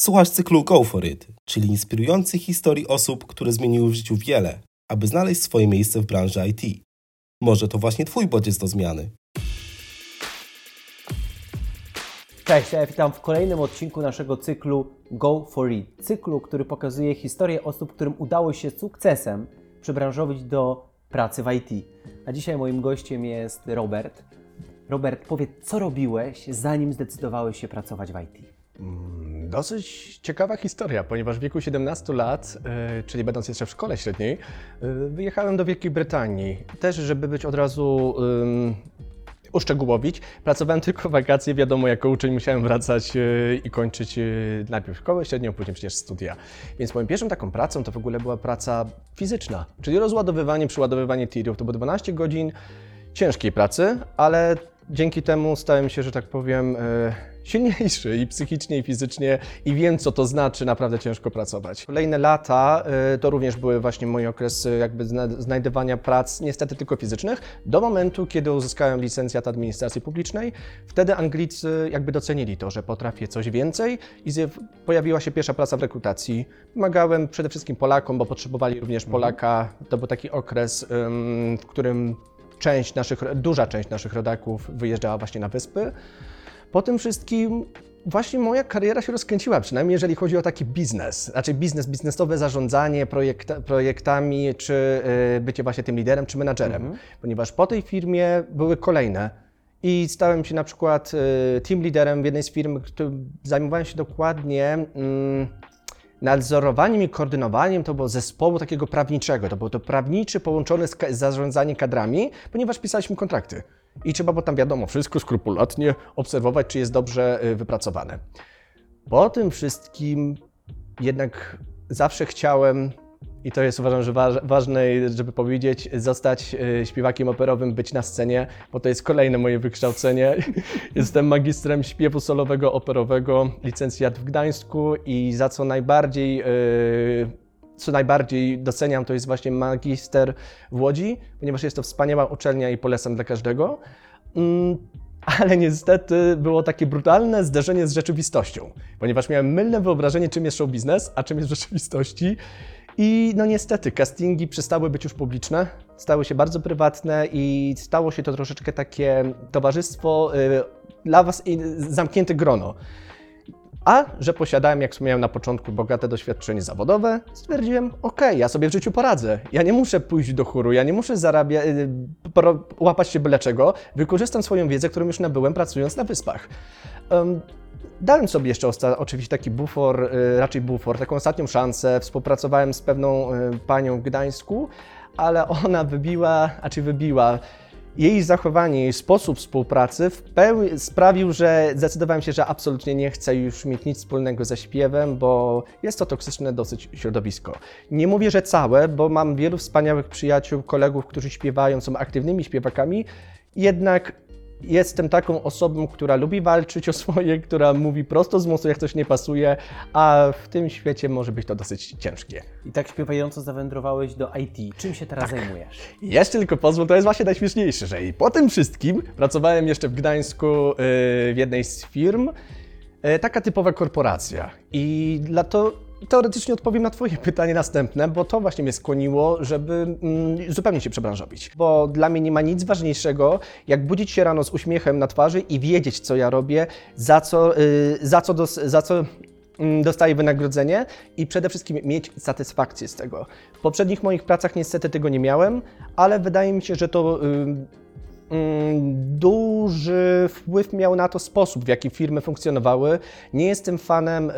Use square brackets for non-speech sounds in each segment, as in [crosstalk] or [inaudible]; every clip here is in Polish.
Słuchasz cyklu Go For It, czyli inspirujących historii osób, które zmieniły w życiu wiele, aby znaleźć swoje miejsce w branży IT. Może to właśnie Twój bodziec do zmiany. Cześć, ja witam w kolejnym odcinku naszego cyklu Go For It. Cyklu, który pokazuje historię osób, którym udało się sukcesem przebranżowić do pracy w IT. A dzisiaj moim gościem jest Robert. Robert, powiedz, co robiłeś, zanim zdecydowałeś się pracować w IT? Dosyć ciekawa historia, ponieważ w wieku 17 lat, e, czyli będąc jeszcze w szkole średniej, e, wyjechałem do Wielkiej Brytanii. Też, żeby być od razu um, uszczegółowić, pracowałem [laughs] tylko wakacje, wiadomo, jako uczeń musiałem wracać e, i kończyć najpierw szkołę średnią, później przecież studia. Więc moją pierwszą taką pracą to w ogóle była praca fizyczna, czyli rozładowywanie, przyładowywanie tirów. To było 12 godzin ciężkiej pracy, ale dzięki temu stałem się, że tak powiem, silniejszy i psychicznie, i fizycznie i wiem, co to znaczy naprawdę ciężko pracować. Kolejne lata y, to również były właśnie mój okres y, jakby znajdywania prac, niestety tylko fizycznych, do momentu, kiedy uzyskałem licencjat administracji publicznej. Wtedy Anglicy jakby docenili to, że potrafię coś więcej i pojawiła się pierwsza praca w rekrutacji. Pomagałem przede wszystkim Polakom, bo potrzebowali również mhm. Polaka. To był taki okres, w którym część naszych, duża część naszych rodaków wyjeżdżała właśnie na wyspy. Po tym wszystkim właśnie moja kariera się rozkręciła, przynajmniej jeżeli chodzi o taki biznes, raczej biznes, biznesowe zarządzanie projekta, projektami, czy y, bycie właśnie tym liderem, czy menadżerem, mhm. ponieważ po tej firmie były kolejne. I stałem się na przykład y, team liderem w jednej z firm, który zajmowałem się dokładnie mm, nadzorowaniem i koordynowaniem to było zespołu takiego prawniczego. To było to prawniczy połączony z, z zarządzaniem kadrami, ponieważ pisaliśmy kontrakty. I trzeba było tam, wiadomo, wszystko skrupulatnie obserwować, czy jest dobrze y, wypracowane. Po tym wszystkim jednak zawsze chciałem, i to jest uważam, że ważne, żeby powiedzieć, zostać y, śpiewakiem operowym, być na scenie, bo to jest kolejne moje wykształcenie. [laughs] Jestem magistrem śpiewu solowego operowego, licencjat w Gdańsku i za co najbardziej y, co najbardziej doceniam, to jest właśnie magister w Łodzi, ponieważ jest to wspaniała uczelnia i polecam dla każdego. Mm, ale niestety było takie brutalne zderzenie z rzeczywistością, ponieważ miałem mylne wyobrażenie, czym jest show biznes, a czym jest w rzeczywistości. I no niestety, castingi przestały być już publiczne, stały się bardzo prywatne i stało się to troszeczkę takie towarzystwo y, dla Was zamknięte grono. A że posiadałem, jak wspomniałem na początku, bogate doświadczenie zawodowe, stwierdziłem, ok, ja sobie w życiu poradzę. Ja nie muszę pójść do chóru, ja nie muszę zarabiać, y, łapać się byle czego. Wykorzystam swoją wiedzę, którą już nabyłem pracując na wyspach. Dałem sobie jeszcze oczywiście taki bufor, y, raczej bufor, taką ostatnią szansę. Współpracowałem z pewną y, panią w Gdańsku, ale ona wybiła, a czy wybiła jej zachowanie, jej sposób współpracy sprawił, że zdecydowałem się, że absolutnie nie chcę już mieć nic wspólnego ze śpiewem, bo jest to toksyczne dosyć środowisko. Nie mówię, że całe, bo mam wielu wspaniałych przyjaciół, kolegów, którzy śpiewają, są aktywnymi śpiewakami, jednak jestem taką osobą, która lubi walczyć o swoje, która mówi prosto z mostu, jak coś nie pasuje, a w tym świecie może być to dosyć ciężkie. I tak śpiewająco zawędrowałeś do IT. Czym się teraz tak. zajmujesz? Jeszcze tylko pozwól, to jest właśnie najśmieszniejsze, że i po tym wszystkim pracowałem jeszcze w Gdańsku yy, w jednej z firm, yy, taka typowa korporacja. I dla to teoretycznie odpowiem na Twoje pytanie następne, bo to właśnie mnie skłoniło, żeby mm, zupełnie się przebranżowić. Bo dla mnie nie ma nic ważniejszego, jak budzić się rano z uśmiechem na twarzy i wiedzieć, co ja robię, za co, yy, za co, dos, za co mm, dostaję wynagrodzenie i przede wszystkim mieć satysfakcję z tego. W poprzednich moich pracach niestety tego nie miałem, ale wydaje mi się, że to yy, duży wpływ miał na to sposób, w jaki firmy funkcjonowały. Nie jestem fanem y,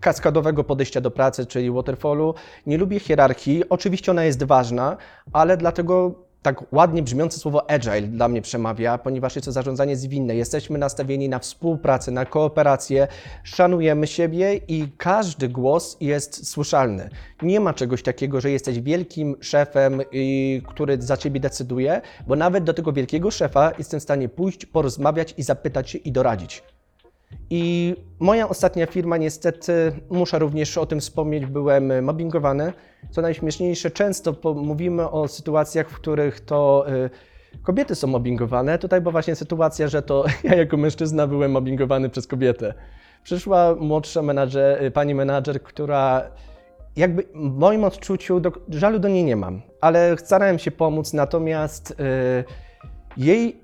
kaskadowego podejścia do pracy, czyli waterfallu. Nie lubię hierarchii. Oczywiście ona jest ważna, ale dlatego tak ładnie brzmiące słowo agile dla mnie przemawia, ponieważ jest to zarządzanie zwinne. Jesteśmy nastawieni na współpracę, na kooperację, szanujemy siebie i każdy głos jest słyszalny. Nie ma czegoś takiego, że jesteś wielkim szefem, który za ciebie decyduje, bo nawet do tego wielkiego szefa jestem w stanie pójść, porozmawiać i zapytać się i doradzić. I moja ostatnia firma, niestety, muszę również o tym wspomnieć, byłem mobbingowany. Co najśmieszniejsze, często mówimy o sytuacjach, w których to y, kobiety są mobbingowane. Tutaj była właśnie sytuacja, że to [laughs] ja jako mężczyzna byłem mobbingowany przez kobietę. Przyszła młodsza menadżer, pani menadżer, która jakby w moim odczuciu, do, żalu do niej nie mam, ale starałem się pomóc, natomiast y, jej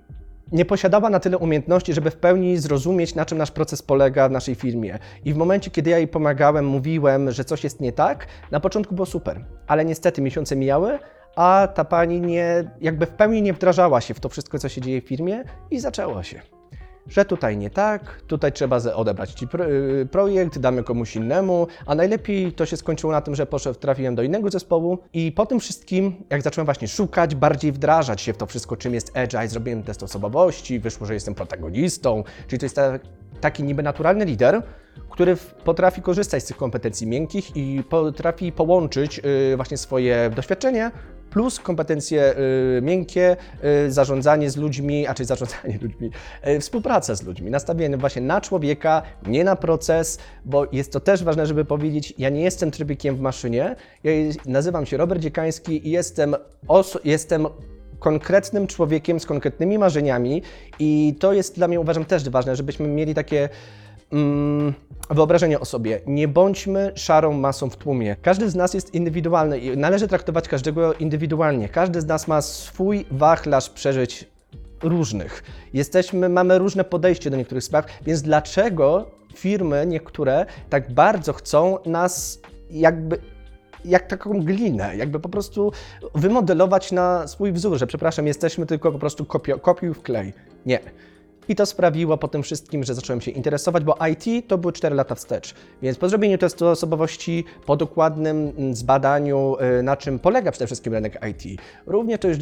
nie posiadała na tyle umiejętności, żeby w pełni zrozumieć, na czym nasz proces polega w naszej firmie. I w momencie, kiedy ja jej pomagałem, mówiłem, że coś jest nie tak, na początku było super, ale niestety miesiące mijały, a ta pani nie, jakby w pełni nie wdrażała się w to wszystko, co się dzieje w firmie i zaczęło się że tutaj nie tak, tutaj trzeba odebrać ci y, projekt, damy komuś innemu, a najlepiej to się skończyło na tym, że poszedł, trafiłem do innego zespołu i po tym wszystkim, jak zacząłem właśnie szukać, bardziej wdrażać się w to wszystko, czym jest Agile, zrobiłem test osobowości, wyszło, że jestem protagonistą, czyli to jest taki niby naturalny lider, który potrafi korzystać z tych kompetencji miękkich i potrafi połączyć y, właśnie swoje doświadczenie plus kompetencje y, miękkie, y, zarządzanie z ludźmi, a czyli zarządzanie [laughs] ludźmi, y, współpraca z ludźmi, nastawienie właśnie na człowieka, nie na proces, bo jest to też ważne, żeby powiedzieć, ja nie jestem trybikiem w maszynie, ja nazywam się Robert Dziekański i jestem, jestem konkretnym człowiekiem z konkretnymi marzeniami i to jest dla mnie uważam też ważne, żebyśmy mieli takie mm, wyobrażenie o sobie. Nie bądźmy szarą masą w tłumie. Każdy z nas jest indywidualny i należy traktować każdego indywidualnie. Każdy z nas ma swój wachlarz przeżyć różnych. Jesteśmy, mamy różne podejście do niektórych spraw, więc dlaczego firmy niektóre tak bardzo chcą nas jakby jak taką glinę, jakby po prostu wymodelować na swój wzór, że przepraszam, jesteśmy tylko po prostu kopiuj w klej. Nie. I to sprawiło po tym wszystkim, że zacząłem się interesować, bo IT to były 4 lata wstecz. Więc po zrobieniu testu osobowości, po dokładnym mm, zbadaniu, y, na czym polega przede wszystkim rynek IT, również to już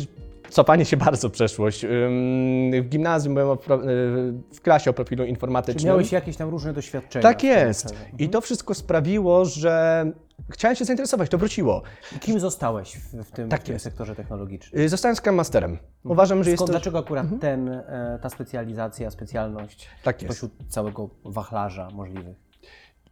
cofanie się bardzo w przeszłość. W gimnazjum byłem w klasie o profilu informatycznym. Czy miałeś jakieś tam różne doświadczenia? Tak jest. I to wszystko sprawiło, że chciałem się zainteresować, to wróciło. Kim zostałeś w, w tym, tak w tym sektorze technologicznym? Y, zostałem Scrum Masterem. Uważam, że Skąd, jest to... Dlaczego akurat mhm. ten, e, ta specjalizacja, specjalność tak spośród całego wachlarza możliwych?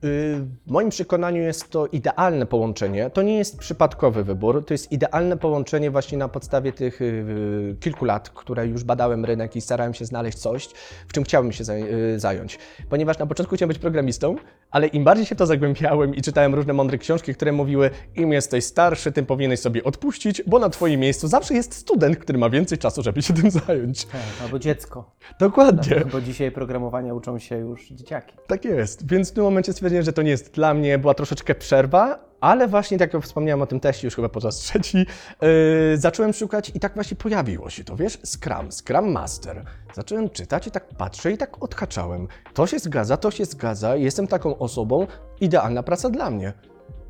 W moim przekonaniu jest to idealne połączenie. To nie jest przypadkowy wybór, to jest idealne połączenie właśnie na podstawie tych y, kilku lat, które już badałem rynek i starałem się znaleźć coś, w czym chciałbym się y, zająć. Ponieważ na początku chciałem być programistą, ale im bardziej się to zagłębiałem i czytałem różne mądre książki, które mówiły, im jesteś starszy, tym powinieneś sobie odpuścić, bo na Twoim miejscu zawsze jest student, który ma więcej czasu, żeby się tym zająć. Tak, albo dziecko. Dokładnie. Bo dzisiaj programowania uczą się już dzieciaki. Tak jest, więc w tym momencie stwierdziłem, stwierdziłem, że to nie jest dla mnie, była troszeczkę przerwa, ale właśnie tak jak wspomniałem o tym teście już chyba podczas trzeci, yy, zacząłem szukać i tak właśnie pojawiło się to, wiesz, Scrum, Scrum Master. Zacząłem czytać i tak patrzę i tak odhaczałem. To się zgadza, to się zgadza, jestem taką osobą, idealna praca dla mnie.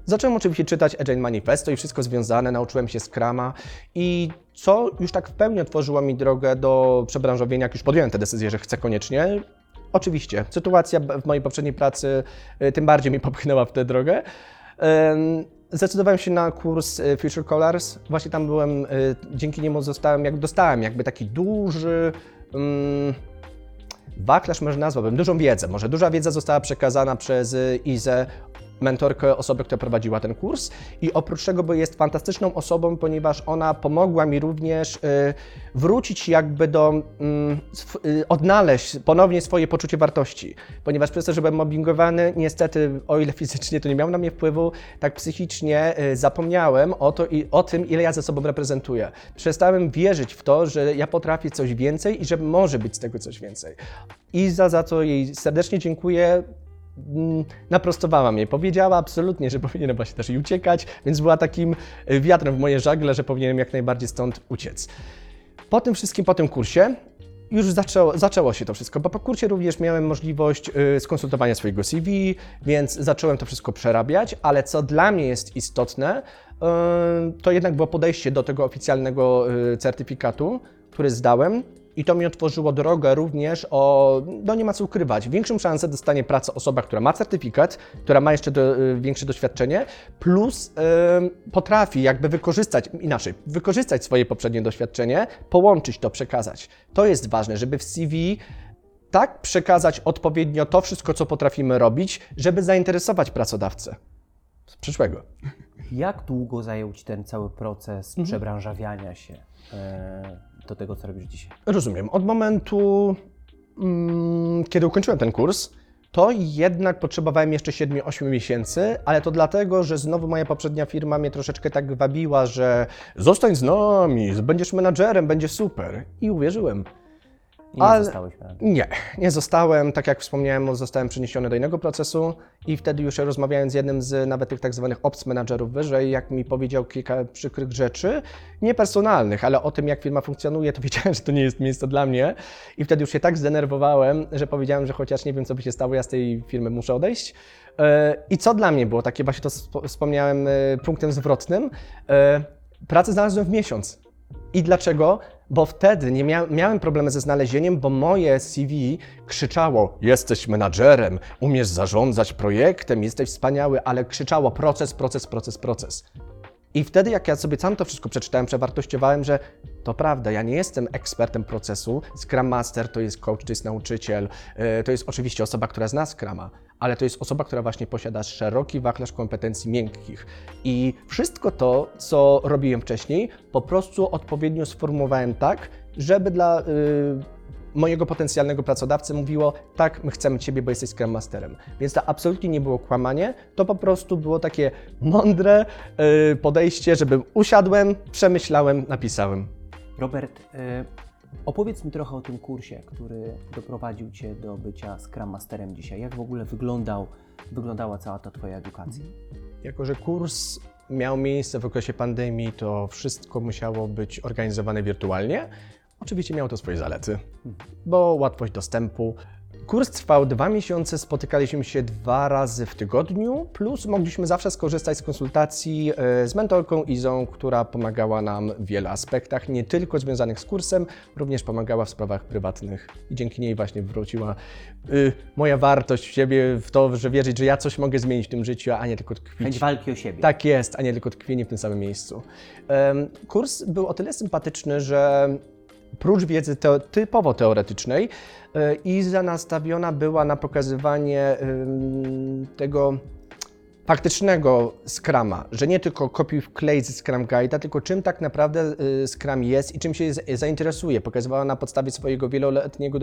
Zacząłem oczywiście czytać Agile Manifesto i wszystko związane, nauczyłem się Scrama i co już tak w pełni otworzyło mi drogę do przebranżowienia, jak już podjąłem tę decyzję, że chcę koniecznie, Oczywiście, sytuacja w mojej poprzedniej pracy y, tym bardziej mi popchnęła w tę drogę. Zdecydowałem się na kurs y, Future Colors. Właśnie tam byłem, y, dzięki niemu zostałem, jak dostałem jakby taki duży um, może nazwałbym, dużą wiedzę. Może duża wiedza została przekazana przez Izę mentorkę osoby, która prowadziła ten kurs i oprócz tego, bo jest fantastyczną osobą, ponieważ ona pomogła mi również y, wrócić jakby do, mm, y, odnaleźć ponownie swoje poczucie wartości, ponieważ przez to, że byłem mobbingowany, niestety, o ile fizycznie to nie miało na mnie wpływu, tak psychicznie y, zapomniałem o, to, i, o tym, ile ja ze sobą reprezentuję. Przestałem wierzyć w to, że ja potrafię coś więcej i że może być z tego coś więcej. Iza, za co jej serdecznie dziękuję. Mm, naprostowała mnie. Powiedziała absolutnie, że [laughs] powinienem właśnie też i uciekać, więc była takim y, wiatrem w moje żagle, że powinienem jak najbardziej stąd uciec. Po tym wszystkim, po tym kursie, już zaczęło, zaczęło się to wszystko, bo po kursie również miałem możliwość y, skonsultowania swojego CV, więc zacząłem to wszystko przerabiać, ale co dla mnie jest istotne, y, to jednak było podejście do tego oficjalnego certyfikatu, który zdałem, i to mi otworzyło drogę również o, no nie ma co ukrywać, większą szansę dostanie pracę osoba, która ma certyfikat, która ma jeszcze do, y, większe doświadczenie, plus y, potrafi jakby wykorzystać, inaczej, wykorzystać swoje poprzednie doświadczenie, połączyć to, przekazać. To jest ważne, żeby w CV tak przekazać odpowiednio to wszystko, co potrafimy robić, żeby zainteresować pracodawcę z przyszłego. Jak długo zajął Ci ten cały proces mhm. przebranżawiania się? E do tego, co robisz dzisiaj? Rozumiem. Od momentu, mm, kiedy ukończyłem ten kurs, to jednak potrzebowałem jeszcze 7-8 miesięcy, ale to dlatego, że znowu moja poprzednia firma mnie troszeczkę tak wabiła, że zostań z nami, będziesz menadżerem, będzie super. I uwierzyłem. Nie Ale- zostałeś. Nie, nie zostałem. Tak jak wspomniałem, zostałem przeniesiony do innego procesu i wtedy już rozmawiając z jednym z nawet tych tak zwanych ops menadżerów wyżej, jak mi powiedział kilka przykrych rzeczy, nie personalnych, ale o tym, jak firma funkcjonuje, to [laughs] wiedziałem, że to nie jest miejsce dla mnie. I wtedy już się tak zdenerwowałem, że powiedziałem, że chociaż nie wiem, co by się stało, ja z tej firmy muszę odejść. E, I co dla mnie było takie, właśnie to spo- wspomniałem, e, punktem zwrotnym, e, pracę znalazłem w miesiąc. I dlaczego? Bo wtedy nie mia miałem problemy ze znalezieniem, bo moje CV krzyczało: Jesteś menadżerem, umiesz zarządzać projektem, jesteś wspaniały, ale krzyczało proces, proces, proces, proces. I wtedy, jak ja sobie sam to wszystko przeczytałem, przewartościowałem, że to prawda, ja nie jestem ekspertem procesu. Scrum Master to jest coach, to jest nauczyciel, e, to jest oczywiście osoba, która zna Scrama, ale to jest osoba, która właśnie posiada szeroki wachlarz kompetencji miękkich. I wszystko to, co robiłem wcześniej, po prostu odpowiednio sformułowałem tak, żeby dla y, mojego potencjalnego pracodawcy mówiło, tak, my chcemy Ciebie, bo jesteś Scrum Masterem. Więc to absolutnie nie było kłamanie, to po prostu było takie mądre y, podejście, żebym usiadłem, przemyślałem, napisałem. Robert, y, opowiedz mi trochę o tym kursie, który doprowadził Cię do bycia Scrum Masterem dzisiaj. Jak w ogóle wyglądał, wyglądała cała ta Twoja edukacja? Jako, że kurs miał miejsce w okresie pandemii, to wszystko musiało być organizowane wirtualnie. Oczywiście miało to swoje zalety, bo łatwość dostępu. Kurs trwał dwa miesiące, spotykaliśmy się dwa razy w tygodniu, plus mogliśmy zawsze skorzystać z konsultacji e, z mentorką Izą, która pomagała nam w wielu aspektach, nie tylko związanych z kursem, również pomagała w sprawach prywatnych i dzięki niej właśnie wróciła y, moja wartość w siebie, w to, że wierzyć, że ja coś mogę zmienić w tym życiu, a nie tylko tkwić. Chęć walki o siebie. Tak jest, a nie tylko tkwienie w tym samym miejscu. Kurs był o tyle sympatyczny, że prócz wiedzy typowo teoretycznej, e, Iza nastawiona była na pokazywanie tego faktycznego Scrama, że nie tylko kopiuj wklej ze Scrum Guide'a, tylko czym tak naprawdę y, Scrum jest i czym się zainteresuje. Pokazywała na podstawie swojego wieloletniego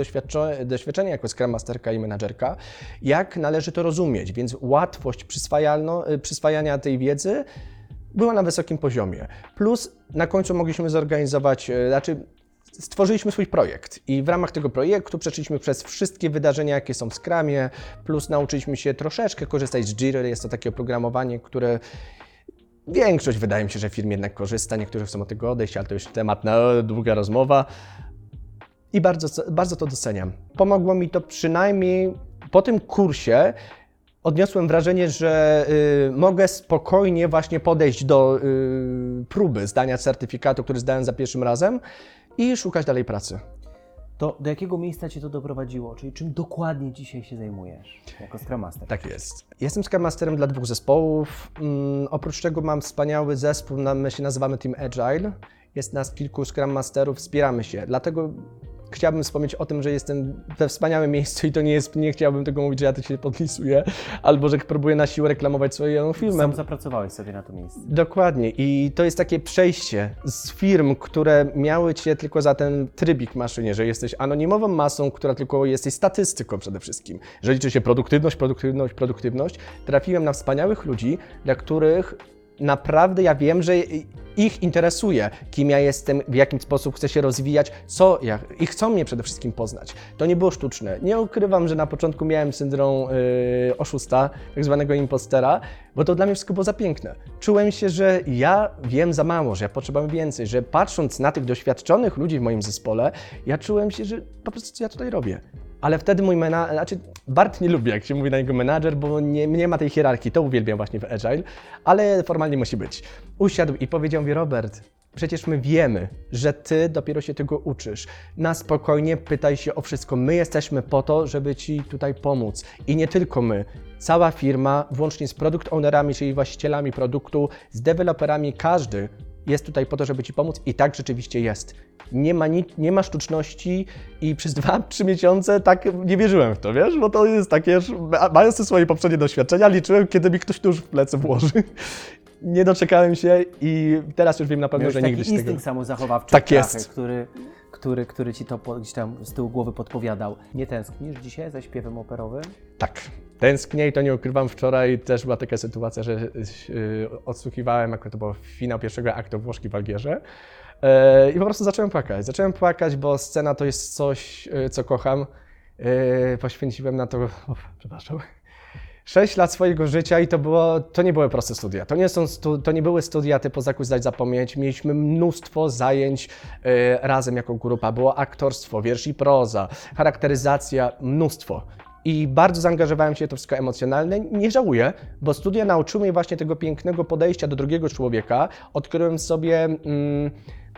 doświadczenia jako Scrum Masterka i menadżerka, jak należy to rozumieć, więc łatwość y, przyswajania tej wiedzy była na wysokim poziomie. Plus na końcu mogliśmy zorganizować, e, znaczy stworzyliśmy swój projekt i w ramach tego projektu przeszliśmy przez wszystkie wydarzenia, jakie są w Scrumie, plus nauczyliśmy się troszeczkę korzystać z Jira. Jest to takie oprogramowanie, które większość wydaje mi się, że firm jednak korzysta, niektórzy chcą od tego odejść, ale to już temat na długa rozmowa. I bardzo, bardzo to doceniam. Pomogło mi to przynajmniej po tym kursie odniosłem wrażenie, że y, mogę spokojnie właśnie podejść do y, próby zdania certyfikatu, który zdałem za pierwszym razem i szukać dalej pracy. To do jakiego miejsca Cię to doprowadziło? Czyli czym dokładnie dzisiaj się zajmujesz jako Scrum Master? Tak jest. Jestem Scrum Masterem dla dwóch zespołów. Mm, oprócz tego mam wspaniały zespół, my się nazywamy Team Agile. Jest nas kilku Scrum Masterów, wspieramy się. Dlatego chciałbym wspomnieć o tym, że jestem we wspaniałym miejscu i to nie jest, nie chciałbym tego mówić, że ja to się podpisuję, albo że próbuję na siłę reklamować swoją firmę. Sam zapracowałeś sobie na to miejsce. Dokładnie. I to jest takie przejście z firm, które miały cię tylko za ten trybik maszynie, że jesteś anonimową masą, która tylko jesteś statystyką przede wszystkim. Że liczy się produktywność, produktywność, produktywność. Trafiłem na wspaniałych ludzi, dla których naprawdę ja wiem, że ich interesuje, kim ja jestem, w jaki sposób chcę się rozwijać, co ja, i chcą mnie przede wszystkim poznać. To nie było sztuczne. Nie ukrywam, że na początku miałem syndrom yy, oszusta, tak zwanego impostera, bo to dla mnie wszystko było za piękne. Czułem się, że ja wiem za mało, że ja potrzebuję więcej, że patrząc na tych doświadczonych ludzi w moim zespole, ja czułem się, że po prostu co ja tutaj robię. Ale wtedy mój menadżer, znaczy Bart nie lubi, jak się mówi na niego menadżer, bo nie, nie ma tej hierarchii, to uwielbiam właśnie w Agile, ale formalnie musi być. Usiadł i powiedział mi, Robert, przecież my wiemy, że ty dopiero się tego uczysz. Na spokojnie pytaj się o wszystko. My jesteśmy po to, żeby ci tutaj pomóc. I nie tylko my. Cała firma, włącznie z produkt ownerami, czyli właścicielami produktu, z deweloperami, każdy jest tutaj po to, żeby Ci pomóc i tak rzeczywiście jest. Nie ma, ni- nie ma sztuczności i przez 2-3 [laughs] miesiące tak nie wierzyłem w to, wiesz? Bo to jest takie, że mając te swoje poprzednie doświadczenia, liczyłem, kiedy mi ktoś nóż w plecy włoży. [laughs] nie doczekałem się i teraz już wiem na pewno, Miałeś że taki nigdy się tego... instynkt samozachowawczy Tak jest. który, który, który ci to po, gdzieś tam z tyłu głowy podpowiadał. Nie tęsknisz dzisiaj za śpiewem operowym? Tak. Tęsknię i to nie ukrywam. Wczoraj też była taka sytuacja, że yy, odsłuchiwałem, akurat to był finał pierwszego aktu Włoszki w Algierze. Yy, I po prostu zacząłem płakać. Zacząłem płakać, bo scena to jest coś, yy, co kocham. Poświęciłem na to, o, przepraszam, 6 lat swojego życia i to, było, to nie były proste studia. To nie, są stu, to nie były studia typu zakuć, zdać, zapomnieć. Mieliśmy mnóstwo zajęć razem jako grupa. Było aktorstwo, wiersz i proza, charakteryzacja, mnóstwo. I bardzo zaangażowałem się w to wszystko emocjonalne. Nie żałuję, bo studia nauczyły mnie właśnie tego pięknego podejścia do drugiego człowieka. Odkryłem sobie mm,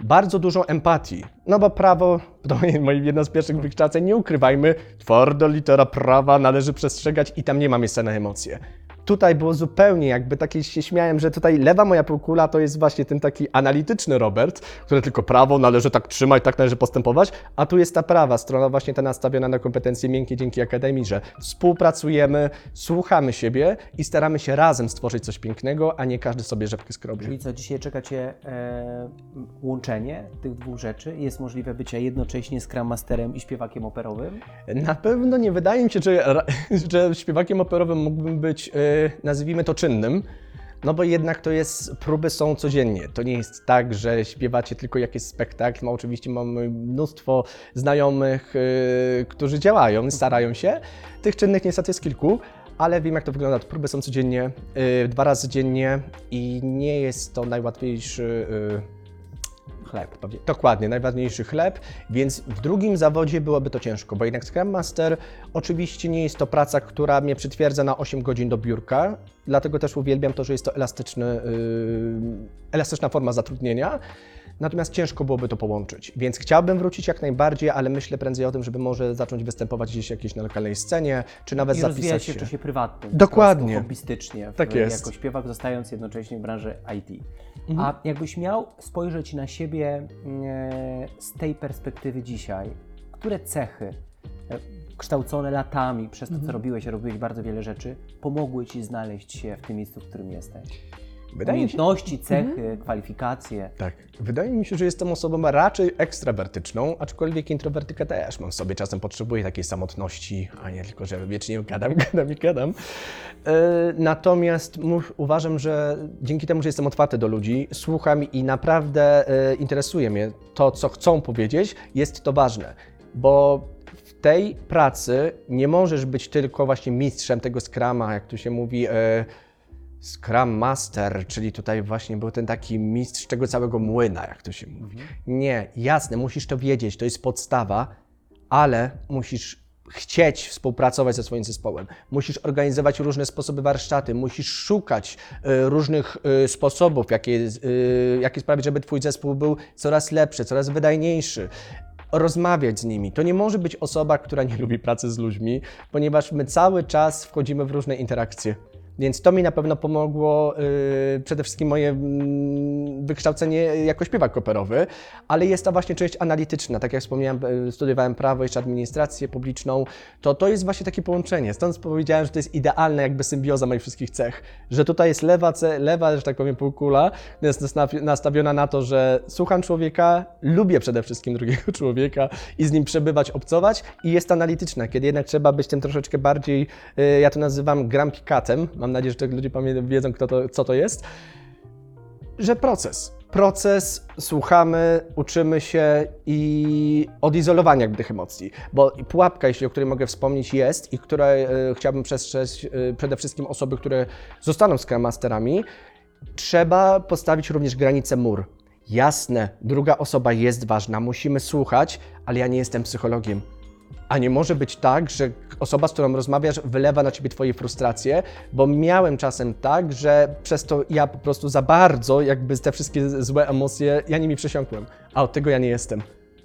bardzo dużą empatii. No bo prawo, [laughs] to moje jedno z pierwszych wykształceń, nie ukrywajmy, twarda litera prawa należy przestrzegać i tam nie ma miejsca na emocje. Tutaj było zupełnie jakby takie się śmiałem, że tutaj lewa moja półkula to jest właśnie ten taki analityczny Robert, który tylko prawo należy tak trzymać, tak należy postępować, a tu jest ta prawa strona właśnie ta nastawiona na kompetencje miękkie dzięki Akademii, że współpracujemy, słuchamy siebie i staramy się razem stworzyć coś pięknego, a nie każdy sobie rzepkę skrobi. Czyli co, dzisiaj czeka Cię e, łączenie tych dwóch rzeczy? Jest możliwe bycie jednocześnie Scrum Masterem i śpiewakiem operowym? Na pewno nie wydaje mi się, że, [laughs] że śpiewakiem operowym mógłbym być, yy, nazwijmy to czynnym. No bo jednak to jest, próby są codziennie. To nie jest tak, że śpiewacie tylko jakiś spektakl. No oczywiście mamy mnóstwo znajomych, yy, którzy działają, starają się. Tych czynnych niestety jest kilku, ale wiem jak to wygląda. Próby są codziennie, yy, dwa razy dziennie i nie jest to najłatwiejszy yy, Chleb. Dokładnie, najważniejszy chleb, więc w drugim zawodzie byłoby to ciężko, bo jednak Scrum Master oczywiście nie jest to praca, która mnie przytwierdza na 8 godzin do biurka, dlatego też uwielbiam to, że jest to elastyczny, yy, elastyczna forma zatrudnienia, natomiast ciężko byłoby to połączyć, więc chciałbym wrócić jak najbardziej, ale myślę prędzej o tym, żeby może zacząć występować gdzieś jakiejś na lokalnej scenie, czy nawet I zapisać się się. w czasie prywatnym. Dokładnie. Hobbystycznie. Tak jest. Jako śpiewak, zostając jednocześnie w branży IT. Mhm. A jakbyś miał spojrzeć na siebie e, z tej perspektywy dzisiaj, które cechy e, kształcone latami przez to, Mhm. co robiłeś, a robiłeś bardzo wiele rzeczy, pomogły Ci znaleźć się w tym miejscu, w którym jesteś? Wydaje mi się, Umiejętności, cechy, kwalifikacje. Tak. Wydaje mi się, że jestem osobą raczej ekstrawertyczną, aczkolwiek introwertykę też mam w sobie. Czasem potrzebuję takiej samotności, a nie tylko, że wiecznie gadam, [laughs] gadam i gadam. E, natomiast uważam, że dzięki temu, że jestem otwarty do ludzi, słucham i naprawdę e, interesuje mnie to, co chcą powiedzieć, jest to ważne, bo w tej pracy nie możesz być tylko właśnie mistrzem tego skrama, jak tu się mówi, e, Scrum Master, czyli tutaj właśnie był ten taki mistrz tego całego młyna, jak to się mówi. Nie, jasne, musisz to wiedzieć, to jest podstawa, ale musisz chcieć współpracować ze swoim zespołem. Musisz organizować różne sposoby warsztaty, musisz szukać e, różnych e, sposobów, jakie, e, jakie sprawić, żeby Twój zespół był coraz lepszy, coraz wydajniejszy. Rozmawiać z nimi. To nie może być osoba, która nie lubi pracy z ludźmi, ponieważ my cały czas wchodzimy w różne interakcje. Więc to mi na pewno pomogło yy, przede wszystkim moje mm, wykształcenie jako śpiewak operowy, ale jest ta właśnie część analityczna. Tak jak wspomniałem, yy, studiowałem prawo, jeszcze administrację publiczną, to to jest właśnie takie połączenie. Stąd powiedziałem, że to jest idealna jakby symbioza moich wszystkich cech. Że tutaj jest lewa, ce- lewa że tak powiem, półkula, jest nastawi- nastawiona na to, że słucham człowieka, lubię przede wszystkim drugiego [laughs] człowieka i z nim przebywać, obcować i jest analityczna, kiedy jednak trzeba być tym troszeczkę bardziej, y, ja to nazywam grampikatem, mam nadzieję, że ludzie wiedzą, kto to, co to jest, że proces. Proces, słuchamy, uczymy się i odizolowania tych emocji. Bo pułapka, jeśli o której mogę wspomnieć, jest i której e, chciałbym przestrzec e, przede wszystkim osoby, które zostaną Scrum Masterami, trzeba postawić również granicę mur. Jasne, druga osoba jest ważna, musimy słuchać, ale ja nie jestem psychologiem. A nie może być tak, że osoba, z którą rozmawiasz, wylewa na ciebie twoje frustracje, bo miałem czasem tak, że przez to ja po prostu za bardzo, jakby te wszystkie złe emocje, ja nimi przesiąkłem. A od tego ja nie jestem.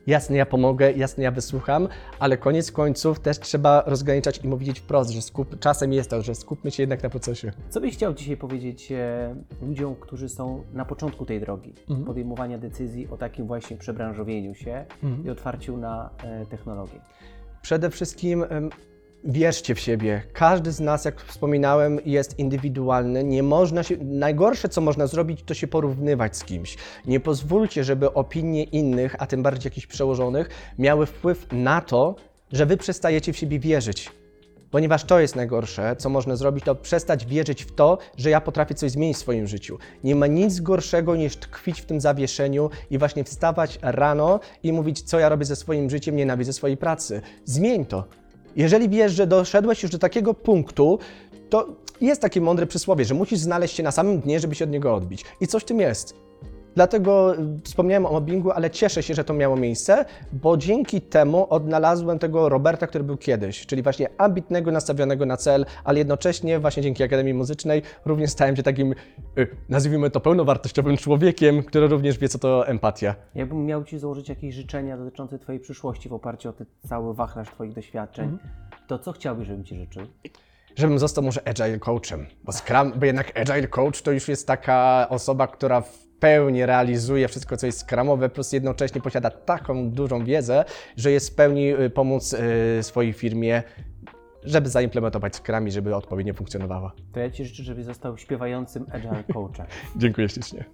Jasne, ja pomogę, jasne, ja wysłucham, ale koniec końców też trzeba rozgraniczać i mówić wprost, że skup, czasem jest to, że skupmy się jednak na procesie. Co byś chciał dzisiaj powiedzieć e, ludziom, którzy są na początku tej drogi podejmowania decyzji o takim właśnie przebranżowieniu się i otwarciu na e, technologię? Przede wszystkim Wierzcie w siebie. Każdy z nas, jak wspominałem, jest indywidualny. Nie można się. Najgorsze, co można zrobić, to się porównywać z kimś. Nie pozwólcie, żeby opinie innych, a tym bardziej jakichś przełożonych, miały wpływ na to, że wy przestajecie w siebie wierzyć. Ponieważ to jest najgorsze, co można zrobić, to przestać wierzyć w to, że ja potrafię coś zmienić w swoim życiu. Nie ma nic gorszego niż tkwić w tym zawieszeniu i właśnie wstawać rano i mówić, co ja robię ze swoim życiem, nienawidzę swojej pracy. Zmień to. Jeżeli wiesz, że doszedłeś już do takiego punktu, to jest takie mądre przysłowie, że musisz znaleźć się na samym dnie, żeby się od niego odbić. I coś w tym jest. Dlatego y, wspomniałem o mobbingu, ale cieszę się, że to miało miejsce, bo dzięki temu odnalazłem tego Roberta, który był kiedyś, czyli właśnie ambitnego, nastawionego na cel, ale jednocześnie właśnie dzięki Akademii Muzycznej również stałem się takim, y, nazwijmy to, pełnowartościowym człowiekiem, który również wie, co to empatia. Jakbym miał Ci założyć jakieś życzenia dotyczące Twojej przyszłości w oparciu o ten cały wachlarz Twoich doświadczeń, to co chciałbyś, żebym Ci życzył? Żebym został może agile coachem, bo Scrum, bo jednak agile coach to już jest taka osoba, która w pełni realizuje wszystko, co jest skramowe, plus jednocześnie posiada taką dużą wiedzę, że jest w pełni y, pomóc y, swojej firmie, żeby zaimplementować Scrum i żeby odpowiednio funkcjonowała. To ja Ci życzę, żebyś został śpiewającym agile coachem. [laughs] Dziękuję ślicznie.